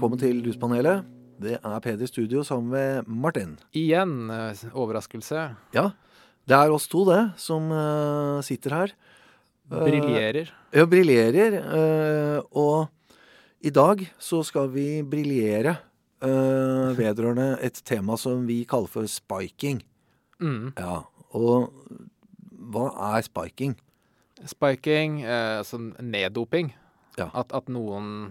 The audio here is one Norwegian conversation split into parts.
Velkommen til Ruspanelet. Det er Peder i studio sammen med Martin. Igjen eh, overraskelse. Ja, det er oss to, det, som uh, sitter her. Briljerer. Briljerer. Ja, briljerer. Uh, og i dag så skal vi briljere eh, vedrørende et tema som vi kaller for spiking. Mm. Ja, og hva er spiking? Spiking, eh, altså neddoping. Ja. At, at noen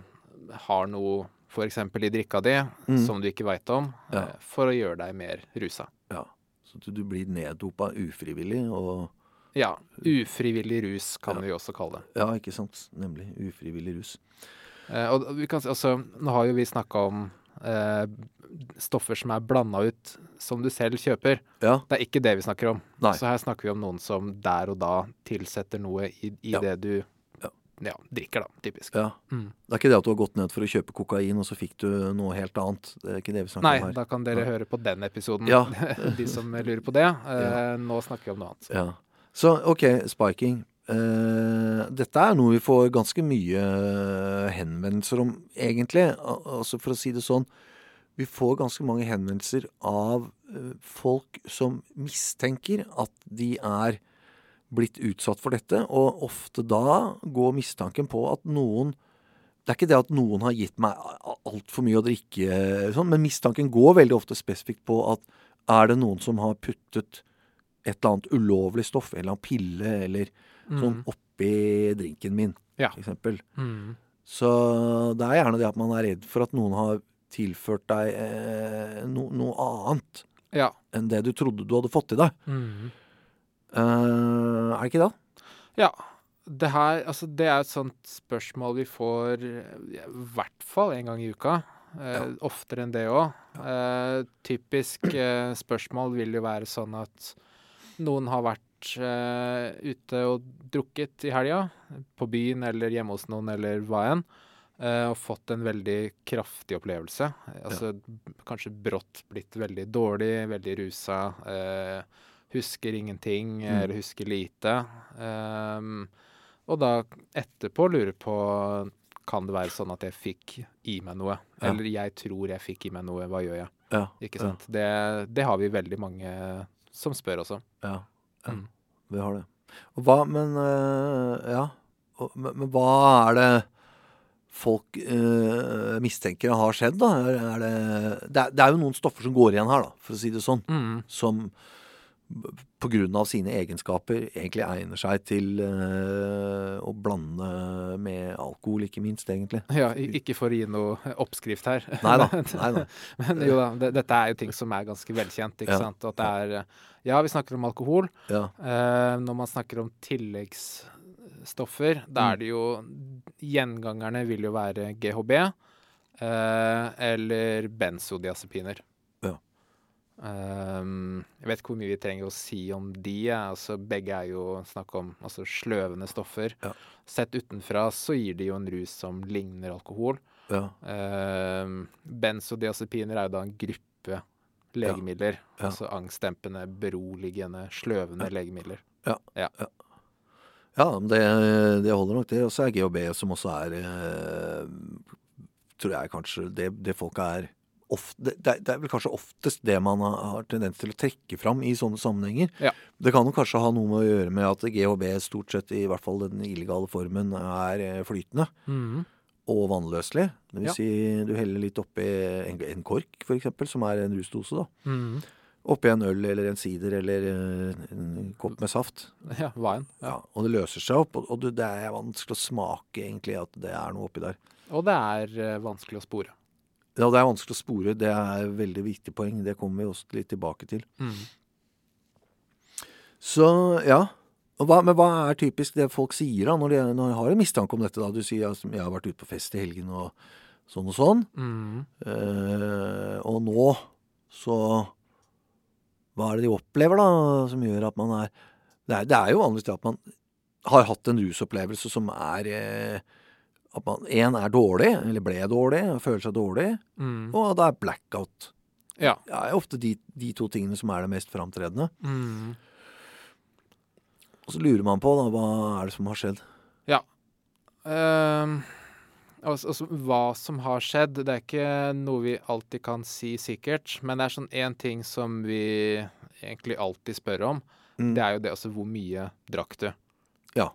har noe f.eks. i drikka di Mm. som du ikke veit om, Ja. eh, for å gjøre deg mer rusa. Ja, så du, du blir neddopa ufrivillig og Ja. Ufrivillig rus kan Ja. vi også kalle det. Ja, ikke sant? Nemlig ufrivillig rus. Eh, og vi kan, altså, nå har jo vi snakka om eh, stoffer som er blanda ut som du selv kjøper. Ja, Det er ikke det vi snakker om. Nei. Så her snakker vi om noen som der og da tilsetter noe i, i det du Ja. drikker, da. Typisk. ja. Mm. Det er ikke det at du har gått ned for å kjøpe kokain, og så fikk du noe helt annet. Det er ikke det vi snakker Nei, om her. da kan dere Ja. høre på den episoden, Ja. de som lurer på det. Eh. Nå snakker vi om noe annet. Ja. Så OK, spiking. Eh, dette er noe vi får ganske mye eh, henvendelser om, egentlig. Altså For å si det sånn, vi får ganske mange henvendelser av eh, folk som mistenker at de er blitt utsatt for dette, og ofte da går mistanken på at noen Det er ikke det at noen har gitt meg altfor mye å drikke, sånn, men mistanken går veldig ofte spesifikt på at er det noen som har puttet et eller annet ulovlig stoff, eller en pille eller sånn oppi drinken min, Ja. eksempel. Mm. Så det er gjerne det at man er redd for at noen har tilført deg eh, no, noe annet Ja. enn det du trodde du hadde fått i deg. Mm. Eh, er det ikke det? ja. Det her, altså det er et sånt spørsmål vi får i hvert fall en gang i uka. Uh, Ja. Oftere enn det òg. Uh, typisk eh, spørsmål vil jo være sånn at noen har vært ute og drukket i helga. På byen eller hjemme hos noen eller hva enn. og fått en veldig kraftig opplevelse. Altså ja. kanskje brått blitt veldig dårlig, veldig rusa. eh, husker ingenting Mm. eller husker lite. Um, og da etterpå lurer på kan det være sånn at jeg fikk i meg noe. Ja. Eller jeg tror jeg fikk i meg noe, hva gjør jeg? Ja. Ikke sant? Det, det har vi veldig mange som spør også. Ja. ja. Mm. Vi har det. Og hva, men eh, Ja. Men, men hva er det folk eh, mistenker har skjedd, da? Er det, det, er, det er jo noen stoffer som går igjen her, da, for å si det sånn. Mm. Som av sine egenskaper egentlig egner seg til eh, å blande med alkohol, ikke minst, egentlig. Ja, ikke for å gi noe oppskrift her. Nei da. Nei da. Men jo da, det, dette er jo ting som er ganske velkjent. ikke Ja. sant? At det er, ja, vi snakker om alkohol. Ja. Eh, når man snakker om tilleggsstoffer, da Mm. er det jo Gjengangerne vil jo være GHB eh, eller benzodiazepiner. Ja. Ehm, jeg vet ikke hvor mye vi trenger å si om de. Altså, begge er jo snakk om altså, sløvende stoffer. Ja. Sett utenfra så gir de jo en rus som ligner alkohol. Ja. Um, benzodiazepiner er jo da en gruppe legemidler. Ja. Altså angstdempende, beroligende, sløvende legemidler. Ja, men det, det holder nok, det. Og så er GHB, som også er eh, Tror jeg kanskje det, det folk er ofte, det, er- det vel kanskje oftest det man har, tendens til å trekke fram i sånne sammenhenger. Ja. Det kan jo kanskje ha noe med å gjøre med at GHB stort sett, i hvert fall den illegale formen, er eh, flytende Mm. og vannløselig. Det vil Ja. si du heller litt oppi en, en kork, eksempel, som er en rusdose, da. Mm. Oppi en øl eller en sider eller eh, en kopp med saft. Ja, veien. Ja. Ja, og det løser seg opp, og, og det er vanskelig å smake egentlig at det er noe oppi der. Og det er eh, vanskelig å spore. Ja, det er vanskelig å spore, det er et veldig viktig poeng. Det kommer vi også litt tilbake til. Mm. Så ja. Hva, men hva er typisk det folk sier da, når de, når de har en mistanke om dette? da? Du sier at jeg har vært ute på fest i helgen og sånn og sånn. Mm. Eh, og nå så Hva er det de opplever, da, som gjør at man er Det er, det er jo vanligvis det at man har hatt en rusopplevelse som er eh, At man én er dårlig, eller ble dårlig, og føler seg dårlig, mm. og det er blackout. Ja. Det er ofte de, de to tingene som er det mest framtredende. Mm. Og så lurer man på da, hva er det som har skjedd. Ehm, Altså, altså hva som har skjedd, det er ikke noe vi alltid kan si sikkert. Men det er sånn én ting som vi egentlig alltid spør om. Mm. Det er jo det altså hvor mye drakk du? Ja.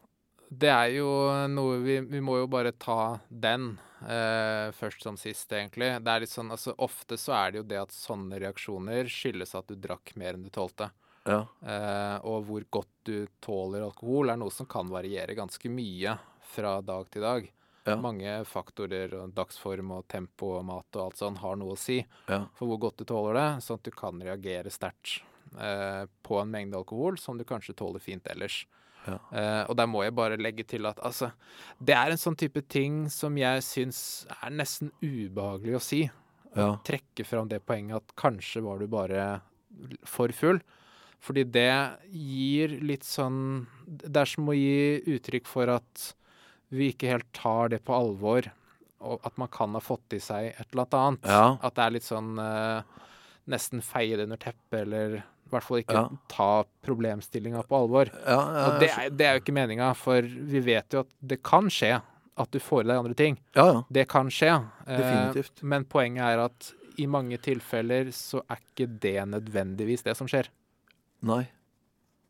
Det er jo noe vi Vi må jo bare ta den eh, først som sist, egentlig. Det er litt sånn altså Ofte så er det jo det at sånne reaksjoner skyldes at du drakk mer enn du tålte. Ja. Eh, og hvor godt du tåler alkohol, er noe som kan variere ganske mye fra dag til dag. Ja. Mange faktorer, og dagsform og tempo og mat og alt sånn, har noe å si Ja. for hvor godt du tåler det, sånn at du kan reagere sterkt eh, på en mengde alkohol som du kanskje tåler fint ellers. Ja. Eh, og der må jeg bare legge til at altså, det er en sånn type ting som jeg syns er nesten ubehagelig å si. Ja. Å Trekke fram det poenget at kanskje var du bare for full. Fordi det gir litt sånn Det er som å gi uttrykk for at vi ikke helt tar det på alvor, og at man kan ha fått i seg et eller annet. Ja. At det er litt sånn uh, Nesten feie det under teppet, eller i hvert fall ikke Ja. ta problemstillinga på alvor. Ja, Og det er, det er jo ikke meninga, for vi vet jo at det kan skje at du får i deg andre ting. ja, ja. Det kan skje. eh, Men poenget er at i mange tilfeller så er ikke det nødvendigvis det som skjer. Nei.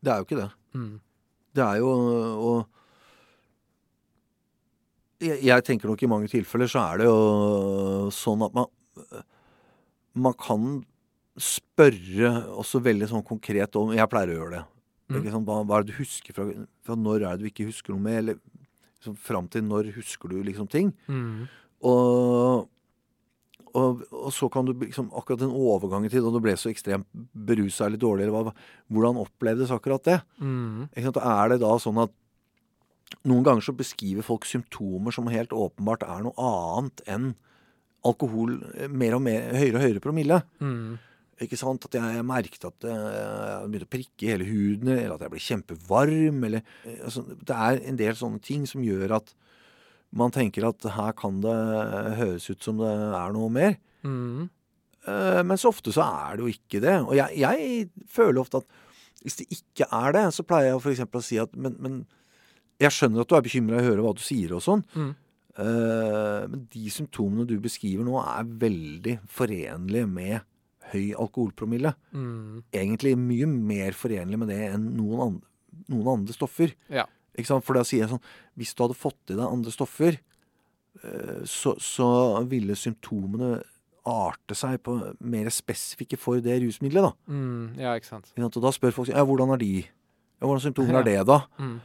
Det er jo ikke det. Mm. Det er jo jeg, jeg tenker nok i mange tilfeller så er det jo sånn at man Man kan spørre også veldig sånn konkret om Jeg pleier å gjøre det. Mm. Sant? Hva, hva er det du husker fra, fra når er det du ikke husker noe med? Eller liksom, fram til når husker du liksom ting? Mm. Og, og, og så kan du liksom akkurat den overgangen til da du ble så ekstremt berusa eller dårlig, eller hva, hvordan opplevdes akkurat det? Mm. Er det da sånn at noen ganger så beskriver folk symptomer som helt åpenbart er noe annet enn alkohol, eh, mer og mer, høyere og høyere promille? Mm. Ikke sant? At jeg merket at eh, jeg begynte å prikke i hele huden, eller at jeg ble kjempevarm, eller eh, altså, Det er en del sånne ting som gjør at man tenker at her kan det høres ut som det er noe mer. Mm. Eh, Men så ofte så er det jo ikke det. Og jeg, jeg føler ofte at hvis det ikke er det, så pleier jeg f.eks. å si at men, men jeg skjønner at du er bekymra å høre hva du sier og sånn. Mm. Uh, men de symptomene du beskriver nå, er veldig forenlige med høy alkoholpromille. Mm. Egentlig mye mer forenlig med det enn noen andre, noen andre stoffer. Ja. For da sier jeg sånn Hvis du hadde fått i deg andre stoffer, eh, så, så ville symptomene arte seg på mer spesifikke for det rusmiddelet. da. Mm. Ja, ikke sant. Og da spør folk ja, hvordan er de? Ja, hvordan symptomer er det, da? Mm.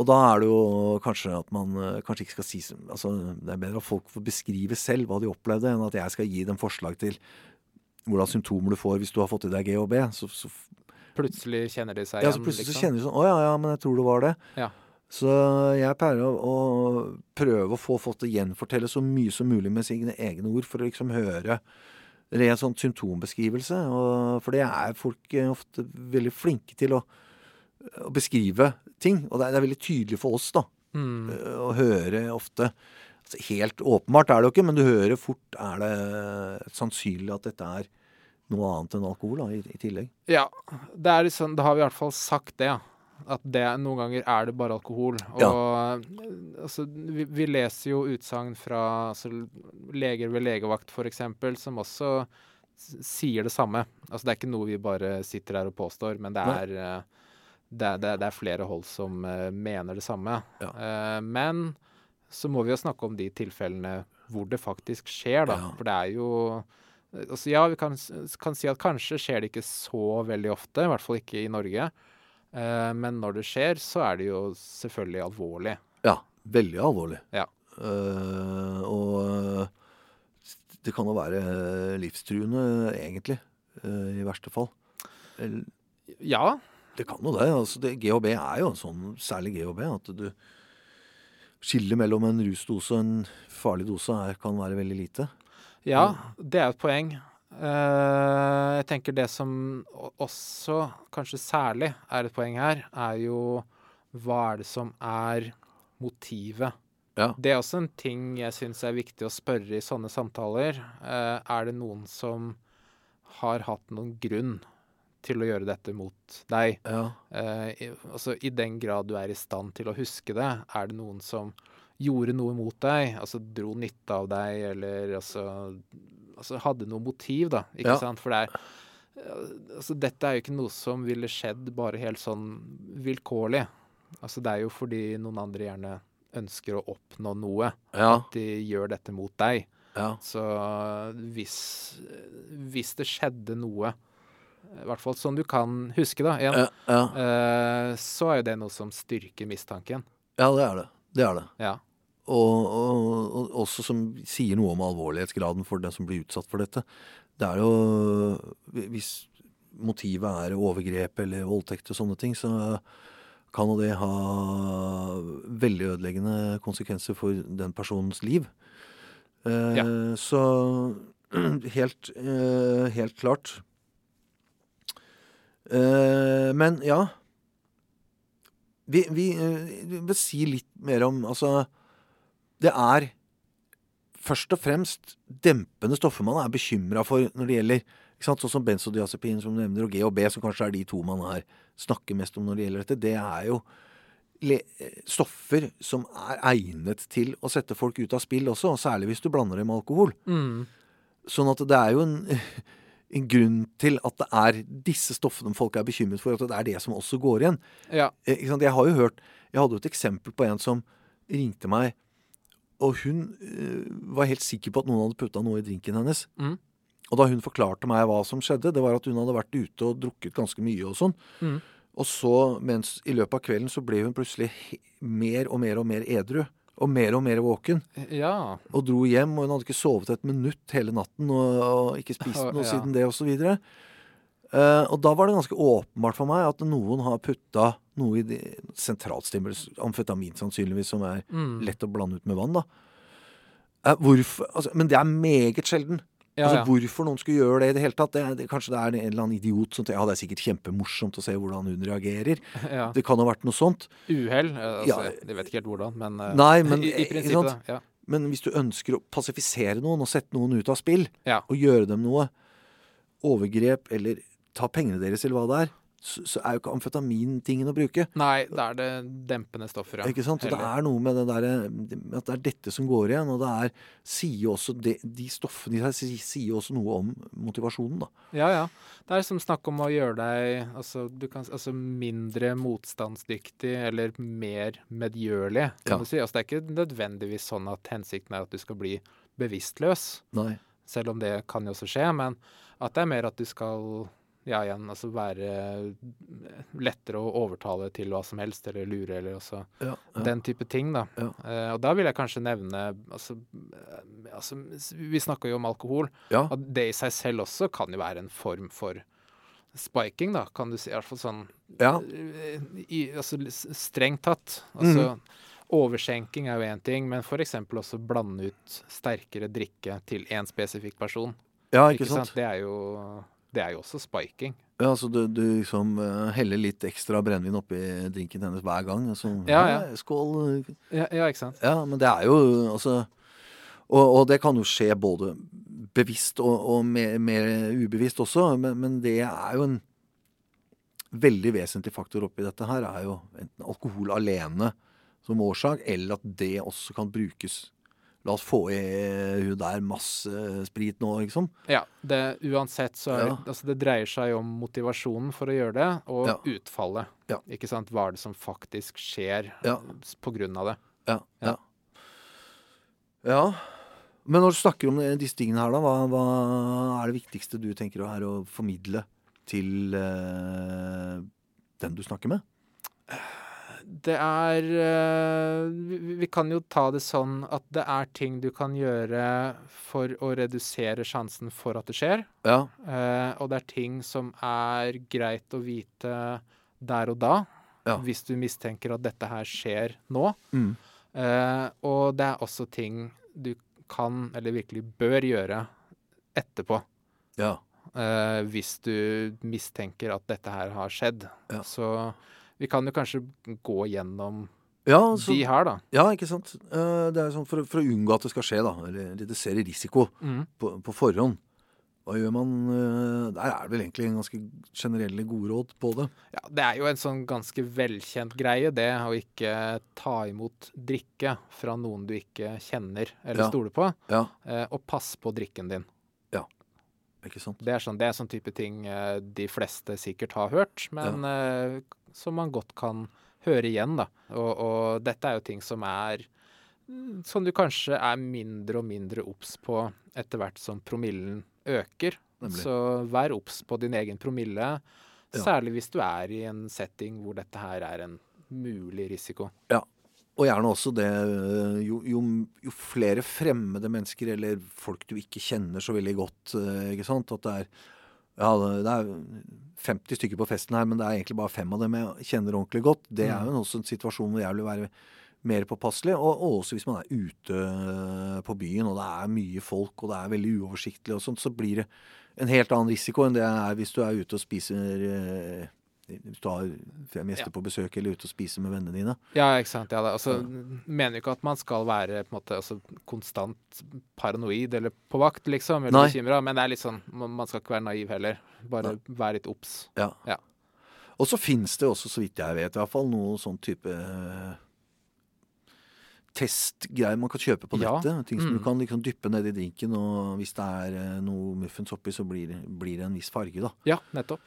Og da er det jo kanskje at man eh, kanskje ikke skal si altså Det er bedre at folk får beskrive selv hva de opplevde, enn at jeg skal gi dem forslag til hvordan symptomer du får hvis du har fått i deg GHB. Så, så, Plutselig kjenner de seg igjen? ja, så plutselig plutselig så liksom. kjenner de sånn Å ja, ja, men jeg tror det var det. Ja. Så jeg pleier å, å prøve å få folk til å gjenfortelle så mye som mulig med sine egne ord, for å liksom høre ren sånn symptombeskrivelse. Og, for det er folk eh, ofte veldig flinke til å, å beskrive ting. Og det er, det er veldig tydelig for oss, da. Mm. eh, Å høre ofte Helt åpenbart er det jo ikke, men du hører fort er det sannsynlig at dette er noe annet enn alkohol da, i, i tillegg. Ja, det er sånn, da har vi i hvert fall sagt det. ja. At det, noen ganger er det bare alkohol. Og Ja. altså, vi, vi leser jo utsagn fra altså, leger ved legevakt f.eks. som også sier det samme. Altså, det er ikke noe vi bare sitter her og påstår, men det er, eh, det, er- det, er- det er flere hold som uh, mener det samme. Ja. Uh, men så må vi jo snakke om de tilfellene hvor det faktisk skjer, da. Ja. For det er jo Altså, ja, vi kan, kan si at kanskje skjer det ikke så veldig ofte, i hvert fall ikke i Norge. Eh, men når det skjer, så er det jo selvfølgelig alvorlig. Ja, veldig alvorlig. Ja. Eh, og eh, det kan jo være livstruende, egentlig. eh, I verste fall. Eller, Ja, det kan jo det. altså det. GHB er jo en sånn, særlig GHB, at du Skillet mellom en rusdose og en farlig dose er, kan være veldig lite. ja det er et poeng. Eh, jeg tenker det som også, kanskje særlig, er et poeng her, er jo hva er det som er motivet? Ja. Det er også en ting jeg syns er viktig å spørre i sånne samtaler. Eh, er det noen som har hatt noen grunn til å gjøre dette mot deg? Ja. Eh, i, altså, I den grad du er i stand til å huske det, er det noen som gjorde noe mot deg, altså dro nytte av deg, eller altså, altså hadde noe motiv, da. Ikke Ja. sant? For det er Altså, dette er jo ikke noe som ville skjedd bare helt sånn vilkårlig. Altså, det er jo fordi noen andre gjerne ønsker å oppnå noe. Ja. De gjør dette mot deg. ja. Så hvis, hvis det skjedde noe, i hvert fall sånn du kan huske, da, igjen, Ja, ja. eh, så er jo det noe som styrker mistanken. ja, det er det. Det er det. Ja. Og, og, og også som sier noe om alvorlighetsgraden for den som blir utsatt for dette. Det er jo Hvis motivet er overgrep eller voldtekt og sånne ting, så kan jo det ha veldig ødeleggende konsekvenser for den personens liv. Eh, Ja. Så helt, eh, helt klart. Eh, men ja Vi, vi, uh, vi vil si litt mer om Altså, det er først og fremst dempende stoffer man er bekymra for når det gjelder ikke sant? Sånn som benzodiazepin, som du nevner, og GHB, som kanskje er de to man her snakker mest om når det gjelder dette. Det er jo stoffer som er egnet til å sette folk ut av spill også, og særlig hvis du blander det med alkohol. Mm. Sånn at det er jo en, en grunn til at det er disse stoffene folk er bekymret for, at det er det som også går igjen. Ja. Eh? Jeg har jo hørt Jeg hadde jo et eksempel på en som ringte meg, og hun eh, var helt sikker på at noen hadde putta noe i drinken hennes. Mm. Og da hun forklarte meg hva som skjedde, det var at hun hadde vært ute og drukket ganske mye og sånn. Mm. Og så, mens i løpet av kvelden, så ble hun plutselig mer og mer og mer edru. Og mer og mer våken. ja. Og dro hjem, og hun hadde ikke sovet et minutt hele natten. Og, og ikke spist noe Ja. siden det, og så videre. Eh, og da var det ganske åpenbart for meg at noen har putta noe i de, sentralstimulus, amfetamin sannsynligvis, som er Mm. lett å blande ut med vann, da. Uh, hvorfor, altså, men det er meget sjelden. Ja, altså, ja. Hvorfor noen skulle gjøre det i det hele tatt, det, det, kanskje det er en eller annen idiot som tenker ja, det er sikkert kjempemorsomt å se hvordan hun reagerer. ja. Det kan ha vært noe sånt. Uhell. eh, Altså. Jeg vet ikke helt hvordan, men, eh, Nei, men i, i prinsippet, da. Men hvis du ønsker å pasifisere noen og sette noen ut av spill, og gjøre dem noe overgrep eller ta pengene deres eller hva det er, så, så er jo ikke amfetamin tingen å bruke. Nei, da er det dempende stoffer, ja. Ikke sant? Det er noe med det der, at det er dette som går igjen. Og det er, sier også de, de stoffene her sier også noe om motivasjonen, da. Ja, ja. Det er som snakk om å gjøre deg altså, du kan, altså, mindre motstandsdyktig eller mer medgjørlig, kan Ja. du si. Altså, det er ikke nødvendigvis sånn at hensikten er at du skal bli bevisstløs, Nei. selv om det kan jo også skje, men at det er mer at du skal ja, igjen, altså være lettere å overtale til hva som helst, eller lure, eller også Ja, ja. Den type ting, da. Ja. Eh, og da vil jeg kanskje nevne altså, eh, altså Vi snakker jo om alkohol. At det i seg selv også kan jo være en form for spiking, da, kan du si. I hvert fall sånn ja. eh, i, altså, Strengt tatt. Altså Overskjenking er jo én ting, men f.eks. også blande ut sterkere drikke til én spesifikk person. ja Ikke ikke sant? Det er jo det er jo også spiking. Ja, altså du, du liksom eh, heller litt ekstra brennevin oppi drinken hennes hver gang. Altså, Ja, ja. «Hei, Skål. Ja, ja ikke sant? Ja, men det er jo altså Og, og det kan jo skje både bevisst og, og mer, mer ubevisst også, men, men det er jo en veldig vesentlig faktor oppi dette her, er jo enten alkohol alene som årsak, eller at det også kan brukes. La oss få i hun der masse sprit nå, liksom. Ja, det, uansett så er Ja. det, altså det dreier seg om motivasjonen for å gjøre det, og Ja. utfallet. Ja. Ikke sant? Hva er det som faktisk skjer Ja. på grunn av det? Ja. Ja. Ja. ja. Men når du snakker om disse tingene her, da, hva, hva er det viktigste du tenker er å formidle til uh, den du snakker med? Det er eh, vi, kan jo ta det sånn at det er ting du kan gjøre for å redusere sjansen for at det skjer. Ja. eh, og det er ting som er greit å vite der og da, Ja. hvis du mistenker at dette her skjer nå. Mm. Eh, og det er også ting du kan, eller virkelig bør gjøre etterpå. Ja. hvis du mistenker at dette her har skjedd. Så vi kan jo kanskje gå gjennom Ja, så, de her, da. ja, ikke sant. Eh, det er sånn for, for å unngå at det skal skje, da. Eller redusere risiko Mm. på, på forhånd. Hva gjør man eh, Der er det vel egentlig en ganske generelle gode råd på det. Ja, Det er jo en sånn ganske velkjent greie, det å ikke ta imot drikke fra noen du ikke kjenner eller Ja. stoler på, Ja, eh, og pass på drikken din. Ja, ikke sant? Det er sånn, det er sånn type ting de fleste sikkert har hørt, men eh, som man godt kan høre igjen, da. Og, og dette er jo ting som er Som du kanskje er mindre og mindre obs på etter hvert som promillen øker. Nemlig. Så vær obs på din egen promille, Ja. særlig hvis du er i en setting hvor dette her er en mulig risiko. Og gjerne også det øh, jo, jo, jo flere fremmede mennesker eller folk du ikke kjenner så veldig godt, øh, ikke sant At det er ja, det er 50 stykker på festen her, men det er egentlig bare fem av dem jeg kjenner ordentlig godt. Det er jo også en situasjon hvor jeg vil være mer påpasselig. Og, og også hvis man er ute øh, på byen og det er mye folk og det er veldig uoversiktlig og sånt, så blir det en helt annen risiko enn det er hvis du er ute og spiser øh, Hvis du har fem gjester Ja. på besøk eller ute og spiser med vennene dine. Ja, ikke sant. Ja. Altså, Mener jo ikke at man skal være måte, altså, konstant paranoid eller på vakt, liksom, eller bekymra, men det er litt sånn, man skal ikke være naiv heller. Bare være litt obs. Ja. Ja. Og så fins det også, så vidt jeg vet, i hvert fall noe sånn type eh, testgreier man kan kjøpe på Ja. nettet. Ting som Mm. du kan liksom dyppe ned i drinken, og hvis det er eh, noe muffens oppi, så blir, blir det en viss farge, da. Ja, nettopp.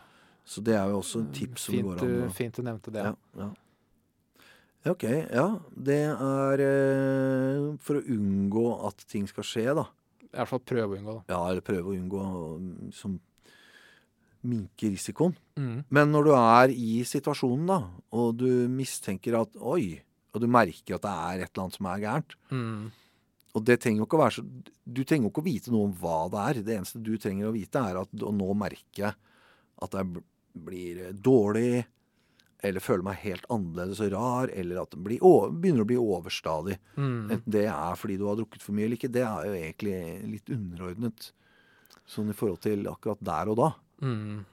Så det er jo også et tips som Fint, går an å fint du nevnte det. ja, ja. Ja, OK. Ja, det er eh, for å unngå at ting skal skje, da. I hvert fall prøve å unngå da. Ja, eller prøve å unngå å som minke risikoen. Mm. Men når du er i situasjonen, da, og du mistenker at Oi! Og du merker at det er et eller annet som er gærent. Mm. Og det trenger jo ikke å være så Du trenger jo ikke å vite noe om hva det er. Det eneste du trenger å vite, er at og nå merker jeg at det b- blir dårlig, eller føler meg helt annerledes og rar, eller at den blir, begynner å bli overstadig. Mm. Enten det er fordi du har drukket for mye eller ikke, det er jo egentlig litt underordnet. Sånn i forhold til akkurat der og da. Mm.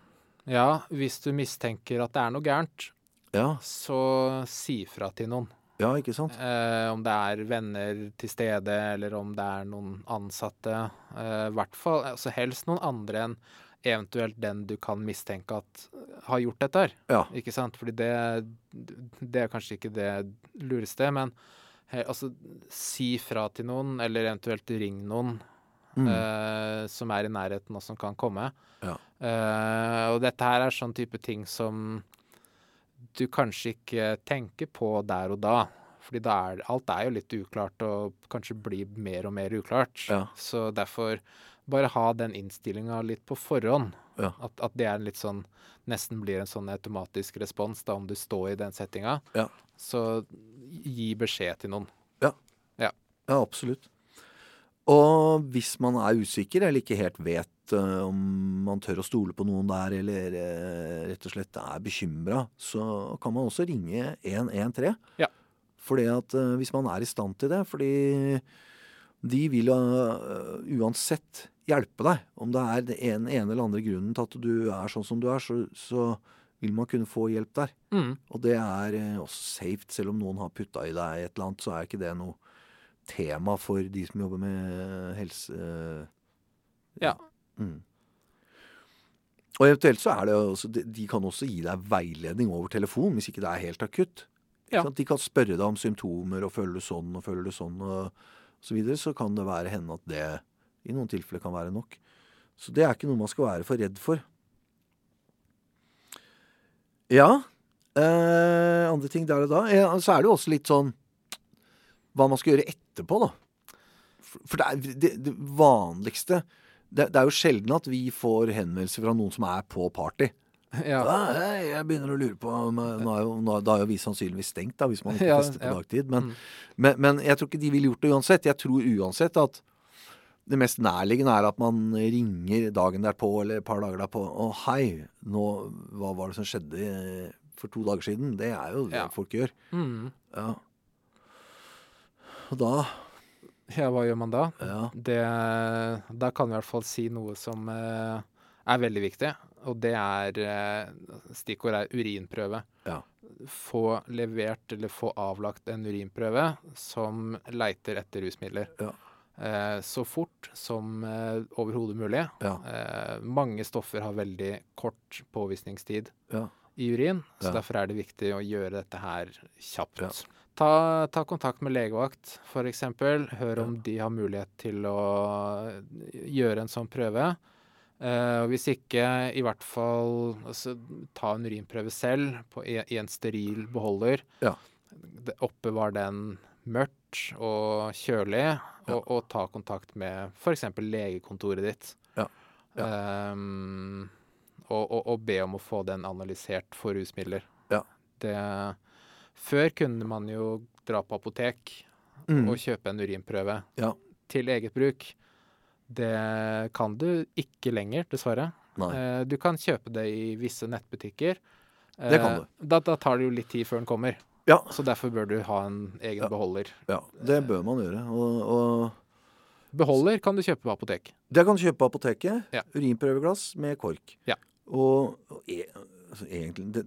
Ja, hvis du mistenker at det er noe gærent, Ja, så si fra til noen. ja ikke sant? Eh, om det er venner til stede, eller om det er noen ansatte. Eh, hvert fall, altså helst noen andre enn eventuelt den du kan mistenke at har gjort dette her. Ja. Ikke sant? Fordi det, det er kanskje ikke det lureste, men he, altså si fra til noen, eller eventuelt ring noen Mm. eh, som er i nærheten og som kan komme. Ja. Eh, og dette her er sånn type ting som du kanskje ikke tenker på der og da. Fordi da er, alt er jo litt uklart, og kanskje blir mer og mer uklart. Ja. Så derfor bare ha den innstillinga litt på forhånd. Ja. At, at det er en litt sånn Nesten blir en sånn automatisk respons da om du står i den settinga. Ja. Så gi beskjed til noen. Ja, absolutt. Og hvis man er usikker eller ikke helt vet uh, om man tør å stole på noen der, eller uh, rett og slett er bekymra, så kan man også ringe 113. Ja. Fordi at uh, hvis man er i stand til det, fordi de vil uh, uansett hjelpe deg. Om det er den ene, ene eller andre grunnen til at du er sånn som du er, så, så vil man kunne få hjelp der. Mm. Og det er uh, også safe, selv om noen har putta i deg et eller annet, så er ikke det noe tema for de som jobber med helse. Ja. Mm. Og eventuelt så er det også De kan også gi deg veiledning over telefon hvis ikke det er helt akutt. Ja. De kan spørre deg om symptomer og føler du sånn og føler du sånn og så videre. Så kan det være hende at det i noen tilfeller kan være nok. Så det er ikke noe man skal være for redd for. Ja. Eh, andre ting der og da. Ja, så er det jo også litt sånn hva man skal gjøre etterpå, da. For det, er, det, det vanligste det, det er jo sjelden at vi får henvendelser fra noen som er på party. Ja. Ja, hei, jeg begynner å lure på eh, nå er jo, nå, Da er jo vi sannsynligvis stengt, da, hvis man ikke Ja, fester på ja. dagtid. Men, Mm. men, men jeg tror ikke de ville gjort det uansett. Jeg tror uansett at det mest nærliggende er at man ringer dagen derpå eller et par dager derpå. Å, hei, nå, hva var det som skjedde eh, for to dager siden? Det er jo det folk gjør. Mm. Ja. Og da ja, hva gjør man da? Det, da kan vi i hvert fall si noe som eh, er veldig viktig, og det er eh, Stikkord er urinprøve. Ja. Få levert eller få avlagt en urinprøve som leiter etter rusmidler. Ja. eh, så fort som eh, overhodet mulig. Ja. Eh, mange stoffer har veldig kort påvisningstid Ja. i urin, så derfor er det viktig å gjøre dette her kjapt. Ja. Ta, ta kontakt med legevakt, f.eks. Hør om de har mulighet til å gjøre en sånn prøve. Og hvis ikke, i hvert fall altså, ta en urinprøve selv på, i, i en steril beholder. Ja. Oppbevar den mørkt og kjølig, Ja. og, og ta kontakt med f.eks. legekontoret ditt. Ja. Um, og, og, og be om å få den analysert for rusmidler. Ja. Det, før kunne man jo dra på apotek Mm. og kjøpe en urinprøve Ja. til eget bruk. Det kan du ikke lenger, dessverre. Nei. Eh, du kan kjøpe det i visse nettbutikker. Det kan Eh, du. Da, da tar det jo litt tid før den kommer, Ja. så derfor bør du ha en egen Ja. beholder. ja. Det bør man gjøre. Og, og Beholder kan du kjøpe på apotek. det kan du kjøpe på apoteket. Ja. Urinprøveglass med kork. Ja. Og, og e, altså, egentlig, det,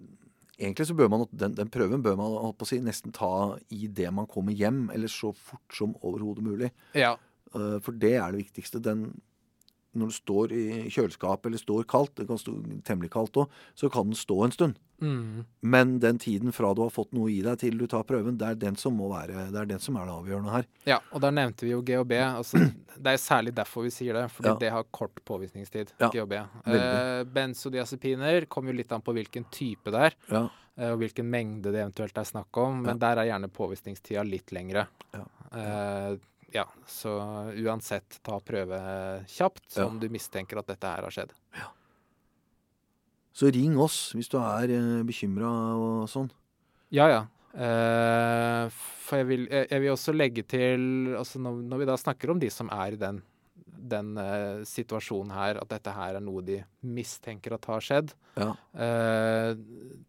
egentlig så bør man den, den prøven bør man si, nesten ta i det man kommer hjem, eller så fort som overhodet mulig. Ja. Eh, For det er det viktigste. Den, når det står i kjøleskapet eller står kaldt, det kan stå temmelig kaldt òg, så kan den stå en stund. Mm. Men den tiden fra du har fått noe i deg til du tar prøven, det er den som må være det er den som er det avgjørende her. ja. Og der nevnte vi jo GHB. Altså, det er særlig derfor vi sier det, fordi Ja. det har kort påvisningstid. Ja, GHB. Eh, benzodiazepiner kommer jo litt an på hvilken type det er. Ja. eh, og hvilken mengde det eventuelt er snakk om. Men der er gjerne påvisningstida litt lengre. Ja. Eh, ja, så uansett, ta prøve kjapt Ja. om du mistenker at dette her har skjedd. Ja. Så ring oss hvis du er uh, bekymra og sånn. Ja, ja. Eh, for jeg vil, jeg vil også legge til altså når, når vi da snakker om de som er i den, den uh, situasjonen her, at dette her er noe de mistenker at har skjedd, Ja. Uh,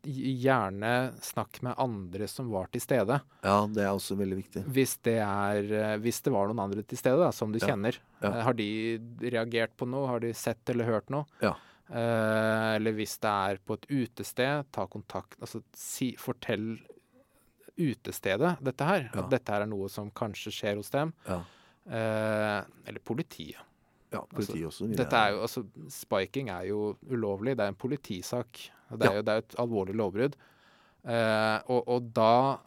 gjerne snakk med andre som var til stede. ja, det er også veldig viktig. Hvis det, er, eh, hvis det var noen andre til stede da, som du Ja, kjenner, ja. har de reagert på noe? Har de sett eller hørt noe? Ja. Uh, eller hvis det er på et utested, ta kontakt. Altså si, fortell utestedet dette her. At dette her er noe som kanskje skjer hos dem. Ja. Eh, eller politiet. Ja, politiet også. Dette er jo, altså, spiking er jo ulovlig. Det er en politisak. Det er Ja. jo det er et alvorlig lovbrudd. Eh, og, og da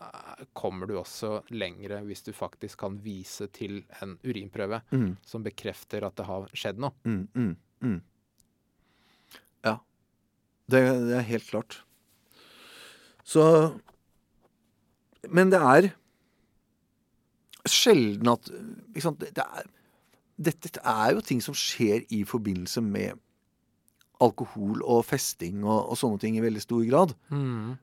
kommer du også lengre hvis du faktisk kan vise til en urinprøve mm, som bekrefter at det har skjedd noe. mm, mm, mm. Ja. Det, det er helt klart. Så Men det er sjelden at sant, det, er, Dette er jo ting som skjer i forbindelse med alkohol og festing og, og sånne ting i veldig stor grad.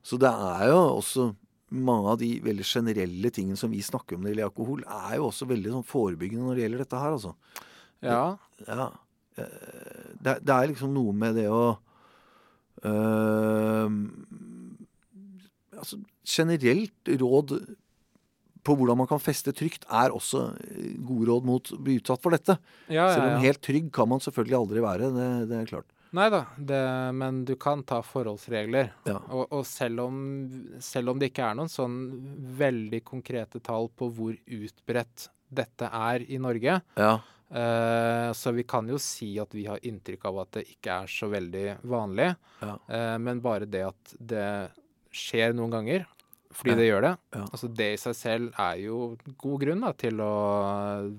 Så det er jo også mange av de veldig generelle tingene som vi snakker om når det gjelder alkohol, er jo også veldig sånn forebyggende når det gjelder dette her, altså. Ja. Ja. eh, Det, det er liksom noe med det å øh, Altså generelt råd på hvordan man kan feste trygt, er også eh, gode råd mot å bli utsatt for dette. Ja, Selv ja, om helt trygg kan man selvfølgelig aldri være. Det, det er klart. Nei da, men du kan ta forholdsregler. Ja. Og, og selv, om, selv om det ikke er noen sånn veldig konkrete tall på hvor utbredt dette er i Norge, Ja. eh, så vi kan jo si at vi har inntrykk av at det ikke er så veldig vanlig. Ja. Eh, men bare det at det skjer noen ganger, fordi Ja. det gjør det, Ja. altså det i seg selv er jo god grunn da, til å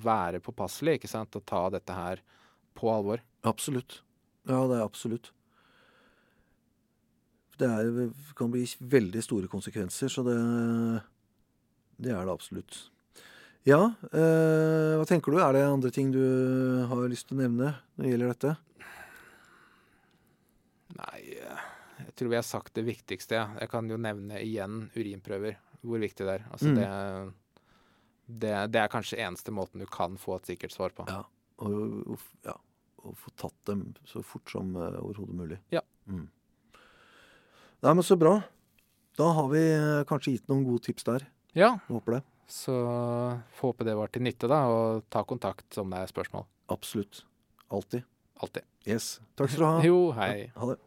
være påpasselig, ikke sant, og ta dette her på alvor. Absolutt. Ja, det er absolutt. Det er, kan bli veldig store konsekvenser, så det, det er det absolutt. Ja, eh, hva tenker du? Er det andre ting du har lyst til å nevne når det gjelder dette? Nei, jeg tror vi har sagt det viktigste. Jeg kan jo nevne igjen urinprøver, hvor viktig det er. Altså Mm. det, det, det er kanskje eneste måten du kan få et sikkert svar på. Ja. Og, ja, og få tatt dem så fort som uh, overhodet mulig. Ja. Mm. Nei, men så bra. Da har vi eh, kanskje gitt noen gode tips der. Ja, Jeg håper det. så får håpe det var til nytte, da, og ta kontakt om det er spørsmål. Absolutt. Alltid. Alltid. Yes. Takk skal du ha. Jo, hei. Ha det.